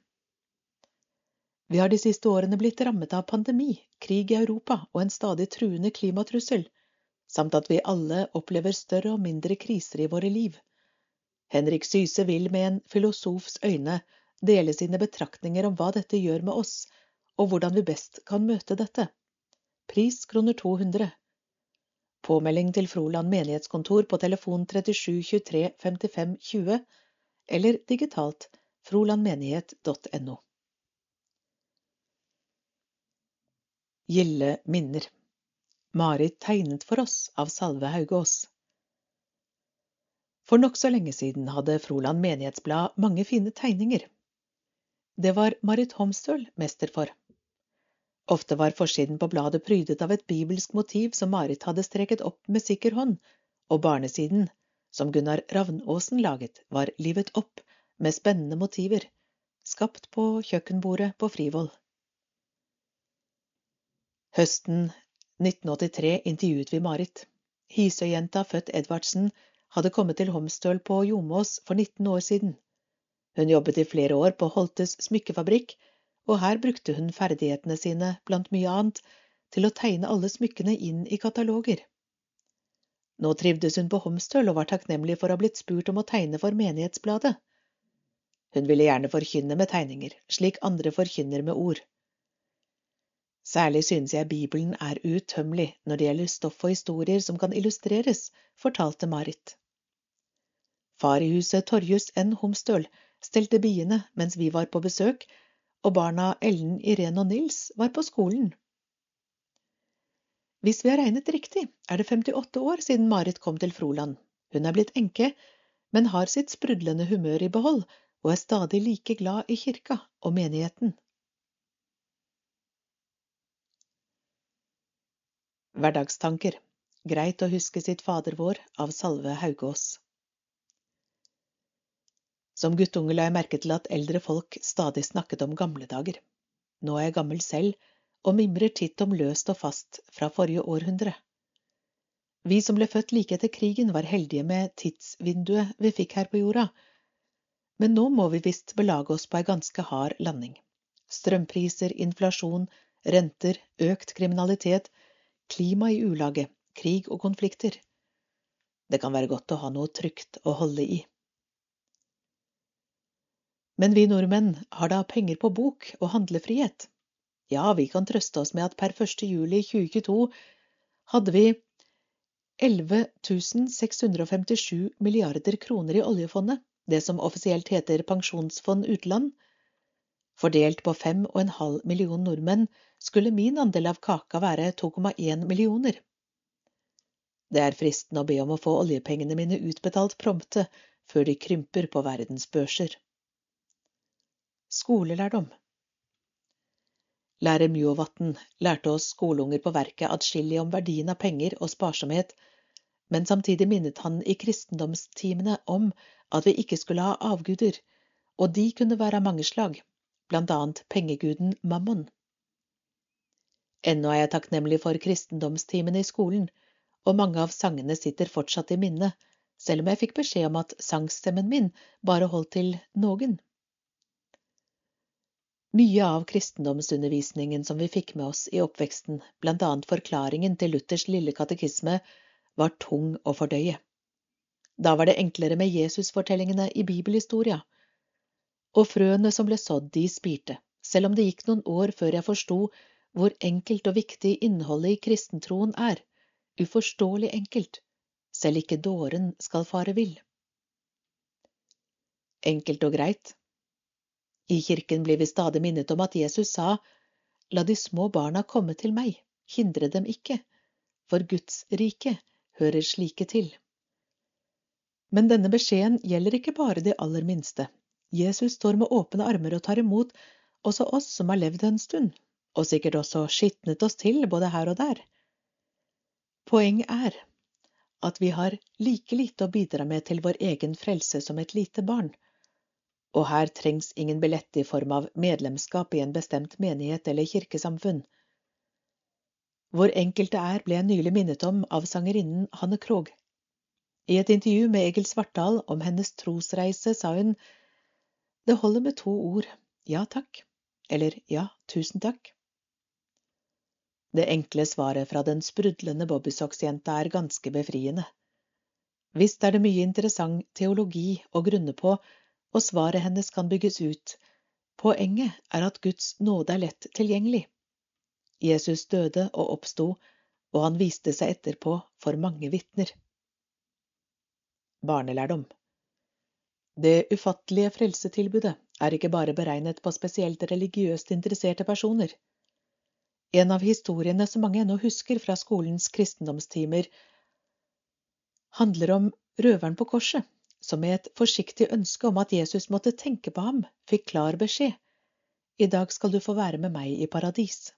Vi har de siste årene blitt rammet av pandemi, krig i Europa og en stadig truende klimatrussel, samt at vi alle opplever større og mindre kriser i våre liv. Henrik Syse vil med en filosofs øyne dele sine betraktninger om hva dette gjør med oss, og hvordan vi best kan møte dette. Pris kroner 200. Påmelding til Froland menighetskontor på telefon 37 23 55 20 eller digitalt frolandmenighet.no. Gilde minner. Marit tegnet for oss av Salve Haugås. For nokså lenge siden hadde Froland menighetsblad mange fine tegninger. Det var Marit Homstøl mester for. Ofte var forsiden på bladet prydet av et bibelsk motiv som Marit hadde streket opp med sikker hånd, og barnesiden, som Gunnar Ravnåsen laget, var livet opp med spennende motiver, skapt på kjøkkenbordet på Frivoll. Høsten 1983 intervjuet vi Marit. Hisøyjenta født Edvardsen hadde kommet til Homstøl på Jomås for 19 år siden. Hun jobbet i flere år på Holtes smykkefabrikk, og her brukte hun ferdighetene sine, blant mye annet, til å tegne alle smykkene inn i kataloger. Nå trivdes hun på Homstøl og var takknemlig for å ha blitt spurt om å tegne for Menighetsbladet. Hun ville gjerne forkynne med tegninger, slik andre forkynner med ord. Særlig synes jeg Bibelen er uuttømmelig når det gjelder stoff og historier som kan illustreres, fortalte Marit. Far i huset Torjus N. Homstøl stelte biene mens vi var på besøk, og barna Ellen, Irene og Nils var på skolen. Hvis vi har regnet riktig, er det 58 år siden Marit kom til Froland. Hun er blitt enke, men har sitt sprudlende humør i behold og er stadig like glad i kirka og menigheten. Hverdagstanker Greit å huske sitt Fader vår av Salve Haugås. Som guttunge la jeg merke til at eldre folk stadig snakket om gamle dager. Nå er jeg gammel selv og mimrer titt om løst og fast fra forrige århundre. Vi som ble født like etter krigen, var heldige med tidsvinduet vi fikk her på jorda, men nå må vi visst belage oss på ei ganske hard landing. Strømpriser, inflasjon, renter, økt kriminalitet, klima i ulage, krig og konflikter. Det kan være godt å ha noe trygt å holde i. Men vi nordmenn har da penger på bok og handlefrihet. Ja, vi kan trøste oss med at per 1. juli 2022 hadde vi 11 657 milliarder kroner i oljefondet, det som offisielt heter Pensjonsfond utland, Fordelt på fem og en halv million nordmenn skulle min andel av kaka være 2,1 millioner. Det er fristende å be om å få oljepengene mine utbetalt prompte før de krymper på verdens børser. Skolelærdom Lærer Mjåvatn lærte oss skoleunger på verket adskillig om verdien av penger og sparsomhet, men samtidig minnet han i kristendomstimene om at vi ikke skulle ha avguder, og de kunne være av mange slag blant annet pengeguden Mammon. Ennå er jeg takknemlig for kristendomstimene i skolen, og mange av sangene sitter fortsatt i minnet, selv om jeg fikk beskjed om at sangstemmen min bare holdt til noen. Mye av kristendomsundervisningen som vi fikk med oss i oppveksten, blant annet forklaringen til Luthers lille katekisme, var tung å fordøye. Da var det enklere med Jesusfortellingene i bibelhistoria, og frøene som ble sådd, de spirte, selv om det gikk noen år før jeg forsto hvor enkelt og viktig innholdet i kristentroen er, uforståelig enkelt, selv ikke dåren skal fare vill. Enkelt og greit. I kirken blir vi stadig minnet om at Jesus sa, La de små barna komme til meg, hindre dem ikke, for Guds rike hører slike til. Men denne beskjeden gjelder ikke bare de aller minste. Jesus står med åpne armer og tar imot også oss som har levd en stund, og sikkert også skitnet oss til både her og der. Poenget er at vi har like lite å bidra med til vår egen frelse som et lite barn, og her trengs ingen billett i form av medlemskap i en bestemt menighet eller kirkesamfunn. Hvor enkelt det er, ble jeg nylig minnet om av sangerinnen Hanne Krogh. I et intervju med Egil Svartdal om hennes trosreise sa hun det holder med to ord, ja takk, eller ja, tusen takk. Det enkle svaret fra den sprudlende bobbysocks-jenta er ganske befriende. Visst er det mye interessant teologi å grunne på, og svaret hennes kan bygges ut. Poenget er at Guds nåde er lett tilgjengelig. Jesus døde og oppsto, og han viste seg etterpå for mange vitner. Barnelærdom det ufattelige frelsetilbudet er ikke bare beregnet på spesielt religiøst interesserte personer. En av historiene som mange ennå husker fra skolens kristendomstimer, handler om røveren på korset, som med et forsiktig ønske om at Jesus måtte tenke på ham, fikk klar beskjed. I dag skal du få være med meg i paradis.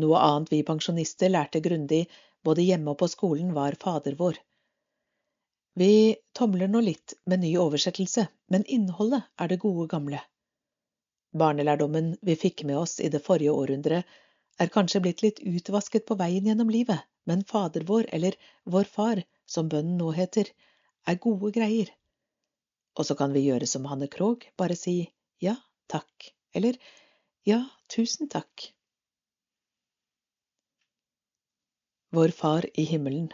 Noe annet vi pensjonister lærte grundig både hjemme og på skolen, var Fader vår. Vi tomler nå litt med ny oversettelse, men innholdet er det gode gamle. Barnelærdommen vi fikk med oss i det forrige århundret, er kanskje blitt litt utvasket på veien gjennom livet, men Fader vår, eller Vår Far, som bønnen nå heter, er gode greier. Og så kan vi gjøre som Hanne Krogh, bare si ja, takk, eller ja, tusen takk. Vår Far i himmelen.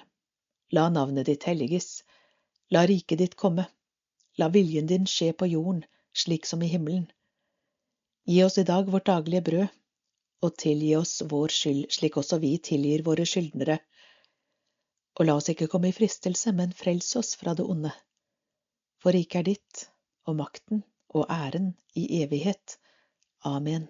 La navnet ditt helliges. La riket ditt komme. La viljen din skje på jorden, slik som i himmelen. Gi oss i dag vårt daglige brød, og tilgi oss vår skyld, slik også vi tilgir våre skyldnere. Og la oss ikke komme i fristelse, men frels oss fra det onde. For riket er ditt, og makten og æren i evighet. Amen.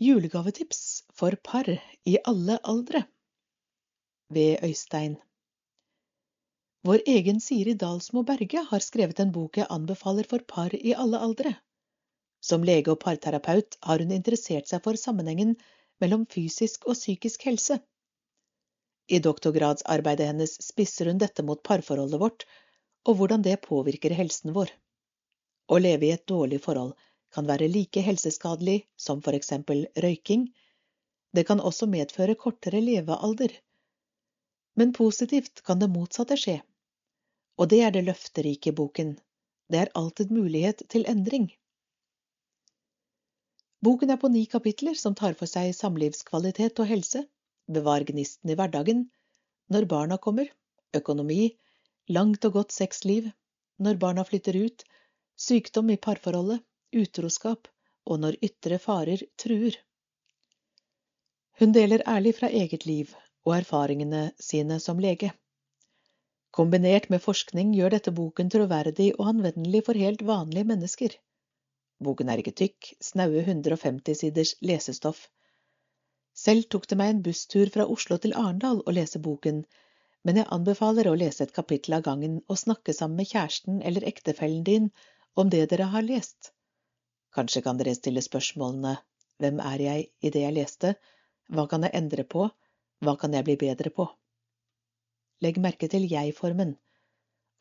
Julegavetips for par i alle aldre ved Øystein. Vår egen Siri Dalsmo Berge har skrevet en bok jeg anbefaler for par i alle aldre. Som lege og parterapeut har hun interessert seg for sammenhengen mellom fysisk og psykisk helse. I doktorgradsarbeidet hennes spisser hun dette mot parforholdet vårt og hvordan det påvirker helsen vår. Å leve i et dårlig forhold kan være like helseskadelig som for eksempel røyking. Det kan også medføre kortere levealder. Men positivt kan det motsatte skje. Og det er det løfterike i boken Det er alltid mulighet til endring. Boken er på ni kapitler som tar for seg samlivskvalitet og helse, bevar gnisten i hverdagen, når barna kommer, økonomi, langt og godt sexliv, når barna flytter ut, sykdom i parforholdet, utroskap og når ytre farer truer. Hun deler ærlig fra eget liv og erfaringene sine som lege. Kombinert med forskning gjør dette boken troverdig og anvendelig for helt vanlige mennesker. Boken er ikke tykk, snaue 150 siders lesestoff. Selv tok det meg en busstur fra Oslo til Arendal å lese boken, men jeg anbefaler å lese et kapittel av gangen og snakke sammen med kjæresten eller ektefellen din om det dere har lest. Kanskje kan dere stille spørsmålene Hvem er jeg i det jeg leste? Hva kan jeg endre på? Hva kan jeg bli bedre på? Legg merke til jeg-formen.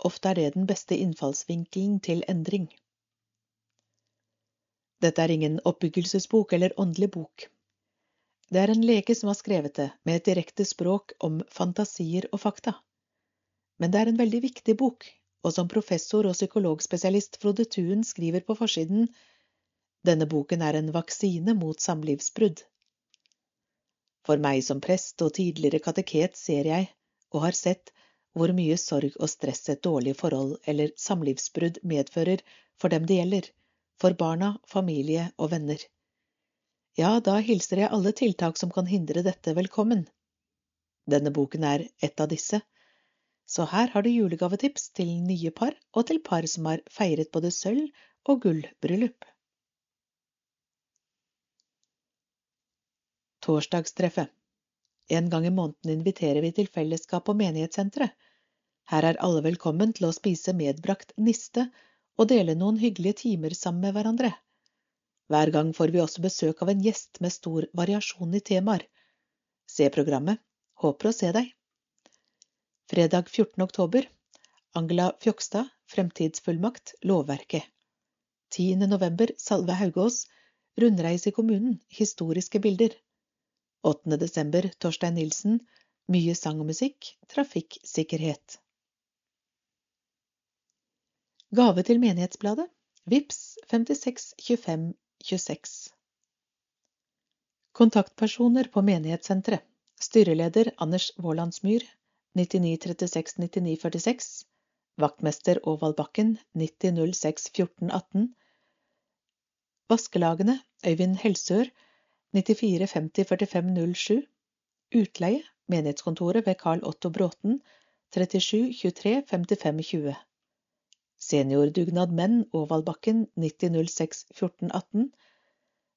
Ofte er det den beste innfallsvinkelen til endring. Dette er ingen oppbyggelsesbok eller åndelig bok. Det er en lege som har skrevet det, med et direkte språk om fantasier og fakta. Men det er en veldig viktig bok, og som professor og psykologspesialist Frode Thuen skriver på forsiden, denne boken er en vaksine mot samlivsbrudd. For meg som prest og tidligere kateket ser jeg, og har sett, hvor mye sorg og stress et dårlig forhold eller samlivsbrudd medfører for dem det gjelder, for barna, familie og venner. Ja, da hilser jeg alle tiltak som kan hindre dette, velkommen. Denne boken er et av disse, så her har du julegavetips til nye par og til par som har feiret både sølv- og gullbryllup. Torsdagstreffet. En gang i måneden inviterer vi til fellesskap og menighetssenteret. Her er alle velkommen til å spise medbrakt niste og dele noen hyggelige timer sammen med hverandre. Hver gang får vi også besøk av en gjest med stor variasjon i temaer. Se programmet. Håper å se deg. Fredag 14. oktober. Angela Fjokstad, Fremtidsfullmakt, Lovverket. 10. november, Salve Haugås, Rundreis i kommunen, historiske bilder. 8. desember Torstein Nilsen Mye sang og musikk Trafikksikkerhet Gave til Menighetsbladet. VIPS 56 25 26 Kontaktpersoner på menighetssenteret. Styreleder Anders Vålandsmyr 9936 9946 Vaktmester Åvald Bakken 9006 14 18 Vaskelagene Øyvind Helsør 94 50 45 07 Utleie Menighetskontoret ved Carl Otto Bråten 37 23 55 20 Seniordugnad menn Åvalbakken 90 06 14 18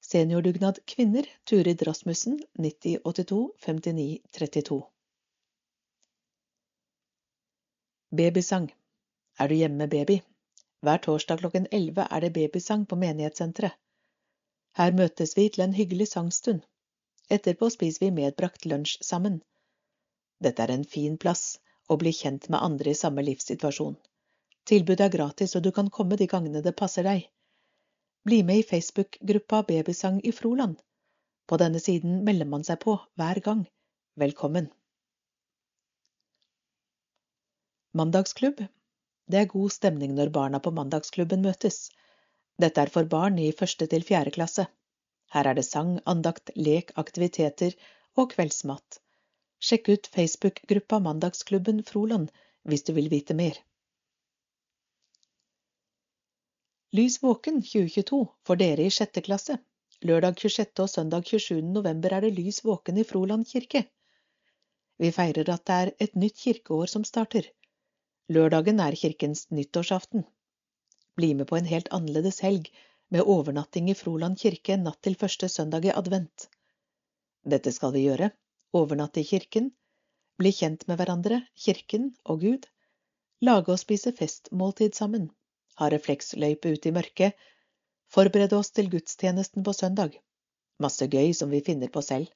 Seniordugnad kvinner Turid Rasmussen 9082-5932. Babysang Er du hjemme, baby? Hver torsdag klokken 11 er det babysang på menighetssenteret. Her møtes vi til en hyggelig sangstund. Etterpå spiser vi medbrakt lunsj sammen. Dette er en fin plass å bli kjent med andre i samme livssituasjon. Tilbudet er gratis, og du kan komme de gangene det passer deg. Bli med i Facebook-gruppa Babysang i Froland. På denne siden melder man seg på hver gang. Velkommen. Mandagsklubb. Det er god stemning når barna på mandagsklubben møtes. Dette er for barn i første til fjerde klasse. Her er det sang, andakt, lek, aktiviteter og kveldsmat. Sjekk ut Facebook-gruppa Mandagsklubben Froland hvis du vil vite mer. Lys våken 2022 for dere i sjette klasse. Lørdag 26. og søndag 27. november er det lys våken i Froland kirke. Vi feirer at det er et nytt kirkeår som starter. Lørdagen er kirkens nyttårsaften. Bli med på en helt annerledes helg med overnatting i Froland kirke natt til første søndag i advent. Dette skal vi gjøre, overnatte i kirken, bli kjent med hverandre, kirken og Gud, lage og spise festmåltid sammen, ha refleksløype ute i mørket, forberede oss til gudstjenesten på søndag, masse gøy som vi finner på selv.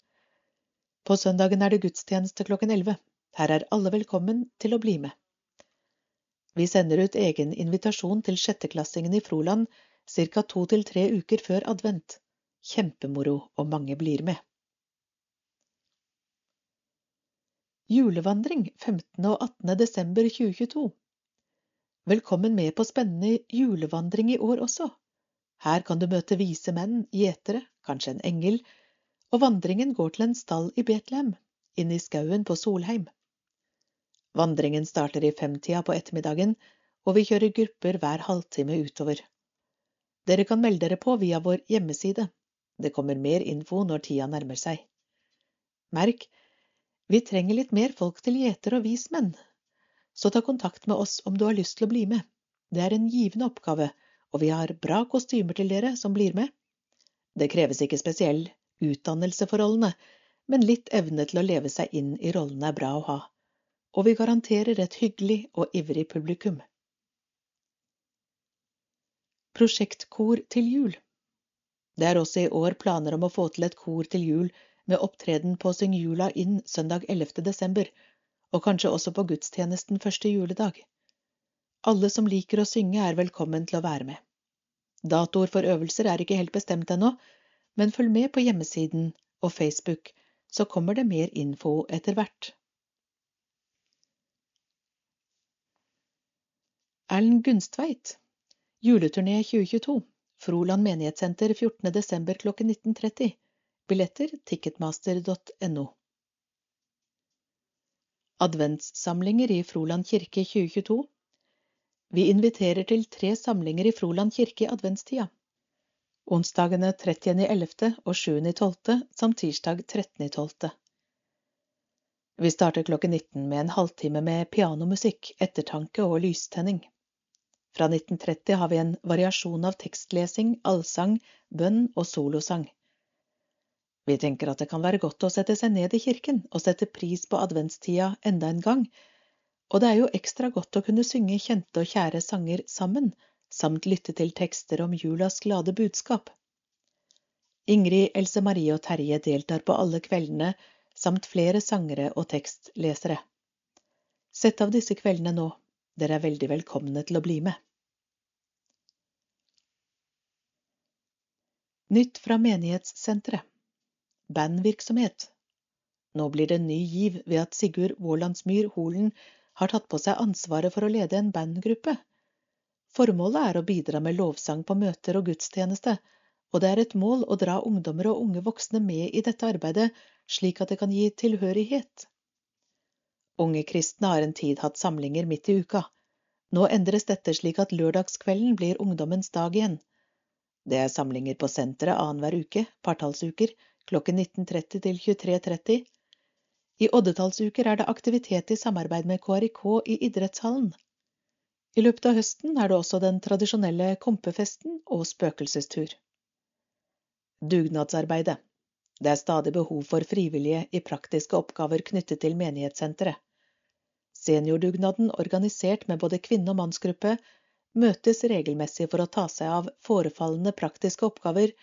På søndagen er det gudstjeneste klokken elleve. Her er alle velkommen til å bli med. Vi sender ut egen invitasjon til sjetteklassingene i Froland ca. to til tre uker før advent. Kjempemoro, og mange blir med. Julevandring 15. og 18. desember 2022 Velkommen med på spennende julevandring i år også. Her kan du møte vise menn, gjetere, kanskje en engel, og vandringen går til en stall i Betlehem, inn i skauen på Solheim. Vandringen starter i femtida på ettermiddagen, og vi kjører grupper hver halvtime utover. Dere kan melde dere på via vår hjemmeside. Det kommer mer info når tida nærmer seg. Merk, vi trenger litt mer folk til gjetere og vismenn, så ta kontakt med oss om du har lyst til å bli med. Det er en givende oppgave, og vi har bra kostymer til dere som blir med. Det kreves ikke spesiell utdannelse for rollene, men litt evne til å leve seg inn i rollene er bra å ha, og vi garanterer et hyggelig og ivrig publikum. Prosjektkor til jul Det er også i år planer om å få til et kor til jul med opptreden på Syng jula inn søndag 11. desember, og kanskje også på gudstjenesten første juledag. Alle som liker å synge, er velkommen til å være med. Datoer for øvelser er ikke helt bestemt ennå, men følg med på hjemmesiden og Facebook, så kommer det mer info etter hvert. Erlend Gunstveit Juleturné 2022 Froland menighetssenter 14.12. kl. 19.30 Billetter ticketmaster.no Adventssamlinger i Froland kirke 2022 Vi inviterer til tre samlinger i Froland kirke i adventstida onsdagene 30.11. og 7.12. samt tirsdag 13.12. Vi starter klokken 19 med en halvtime med pianomusikk, ettertanke og lystenning. Fra 1930 har vi en variasjon av tekstlesing, allsang, bønn og solosang. Vi tenker at det kan være godt å sette seg ned i kirken og sette pris på adventstida enda en gang, og det er jo ekstra godt å kunne synge kjente og kjære sanger sammen samt lytte til tekster om julas glade budskap. Ingrid, Else Marie og Terje deltar på alle kveldene, samt flere sangere og tekstlesere. Sett av disse kveldene nå, dere er veldig velkomne til å bli med. Nytt fra menighetssenteret Bandvirksomhet Nå blir det en ny giv ved at Sigurd Vålandsmyr Holen har tatt på seg ansvaret for å lede en bandgruppe Formålet er å bidra med lovsang på møter og gudstjeneste, og det er et mål å dra ungdommer og unge voksne med i dette arbeidet, slik at det kan gi tilhørighet. Unge kristne har en tid hatt samlinger midt i uka. Nå endres dette slik at lørdagskvelden blir ungdommens dag igjen. Det er samlinger på senteret annenhver uke, partallsuker, klokken 19.30 til 23.30. I oddetallsuker er det aktivitet i samarbeid med KRIK i idrettshallen. I løpet av høsten er det også den tradisjonelle kompefesten og spøkelsestur. Dugnadsarbeidet Det er stadig behov for frivillige i praktiske oppgaver knyttet til menighetssenteret. Seniordugnaden, organisert med både kvinne- og mannsgruppe, møtes regelmessig for å ta seg av forefallende praktiske oppgaver,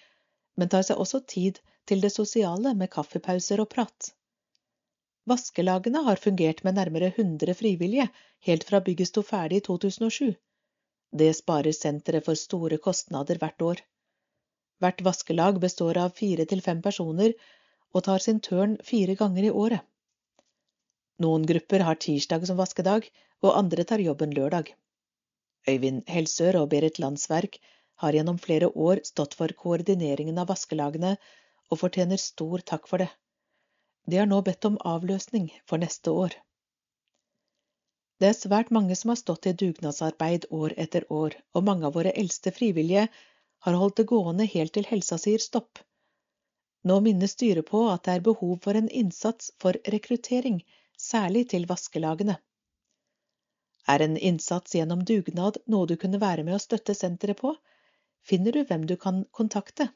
men tar seg også tid til det sosiale med kaffepauser og prat. Vaskelagene har fungert med nærmere 100 frivillige helt fra bygget sto ferdig i 2007. Det sparer senteret for store kostnader hvert år. Hvert vaskelag består av fire til fem personer og tar sin tørn fire ganger i året. Noen grupper har tirsdag som vaskedag, og andre tar jobben lørdag. Øyvind Helsør og Berit Landsverk har gjennom flere år stått for koordineringen av vaskelagene, og fortjener stor takk for det. De har nå bedt om avløsning for neste år. Det er svært mange som har stått i dugnadsarbeid år etter år, og mange av våre eldste frivillige har holdt det gående helt til helsa sier stopp. Nå minner styret på at det er behov for en innsats for rekruttering, særlig til vaskelagene. Er en innsats gjennom dugnad noe du kunne være med å støtte senteret på, finner du hvem du kan kontakte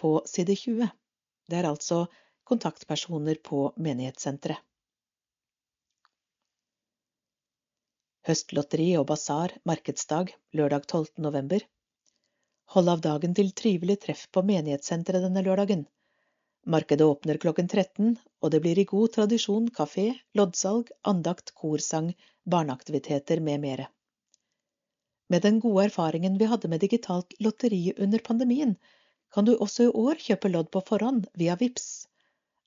på side 20. Det er altså kontaktpersoner på menighetssenteret. Høstlotteri og basar markedsdag lørdag 12. november. Hold av dagen til trivelig treff på menighetssenteret denne lørdagen. Markedet åpner klokken 13, og det blir i god tradisjon kafé, loddsalg, andakt, korsang, barneaktiviteter med mere. Med den gode erfaringen vi hadde med digitalt lotteri under pandemien, kan du også i år kjøpe lodd på forhånd via VIPS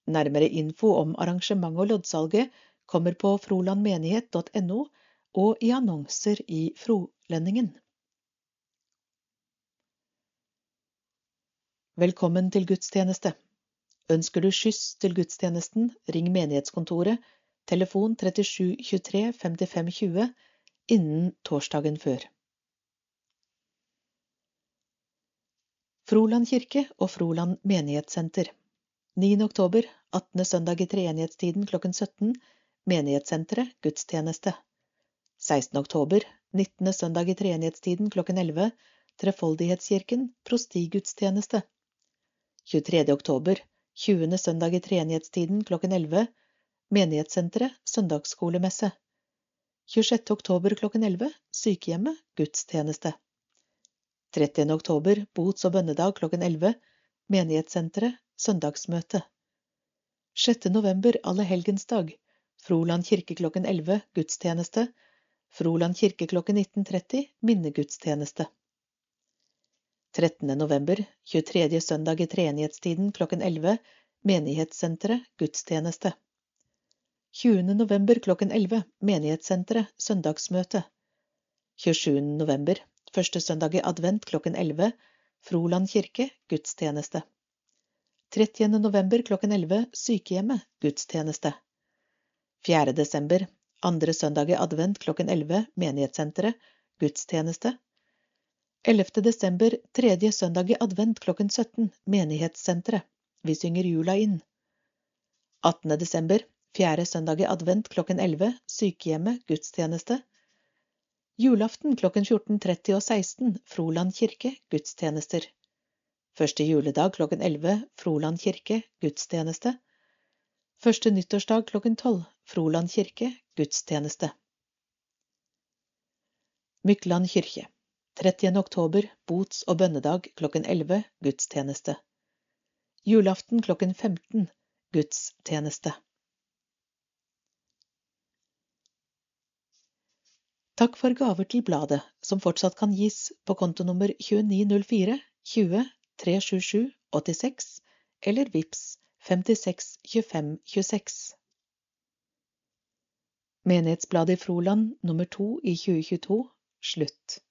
Nærmere info om arrangementet og loddsalget kommer på frolandmenighet.no og i annonser i Frolendingen. Velkommen til gudstjeneste. Ønsker du skyss til gudstjenesten, ring menighetskontoret, telefon 37 23 55 20, innen torsdagen før. Froland kirke og Froland menighetssenter. 9. oktober, 18. søndag i treenighetstiden klokken 17, menighetssenteret, gudstjeneste. 16. oktober, 19. søndag i treenighetstiden klokken 11, Trefoldighetskirken, prostigudstjeneste. 23. oktober, 20. søndag i treenighetstiden klokken 11, Menighetssenteret, søndagsskolemesse. 26. oktober klokken 11, sykehjemmet, gudstjeneste. 30. oktober, bots- og bønnedag klokken 11, Menighetssenteret, søndagsmøte. 6. november, allehelgensdag, Froland kirke klokken 11, gudstjeneste. Froland kirke klokken 19.30, minnegudstjeneste. 13. november, 23. søndag i treenighetstiden klokken 11, Menighetssenteret, gudstjeneste. 20. november klokken 11, Menighetssenteret, søndagsmøte. 27. november, første søndag i advent klokken 11, Froland kirke, gudstjeneste. 30. november klokken 11, Sykehjemmet, gudstjeneste. 4. desember, andre søndag i advent klokken 11, Menighetssenteret, gudstjeneste. 11. desember, tredje søndag i advent klokken 17, Menighetssenteret. Vi synger jula inn. 18. desember, fjerde søndag i advent klokken 11, Sykehjemmet, gudstjeneste. Julaften klokken 14.30 og 16, Froland kirke, gudstjenester. Første juledag klokken 11, Froland kirke, gudstjeneste. Første nyttårsdag klokken 12, Froland kirke, gudstjeneste. Mykland kirke. 30. oktober, bots- og bønnedag klokken 11, gudstjeneste. Julaften klokken 15, gudstjeneste. Takk for gaver til bladet, som fortsatt kan gis på kontonummer 2904 20 377 86 eller VIPS 56 25 26. Menighetsbladet i Froland nummer to i 2022 slutt.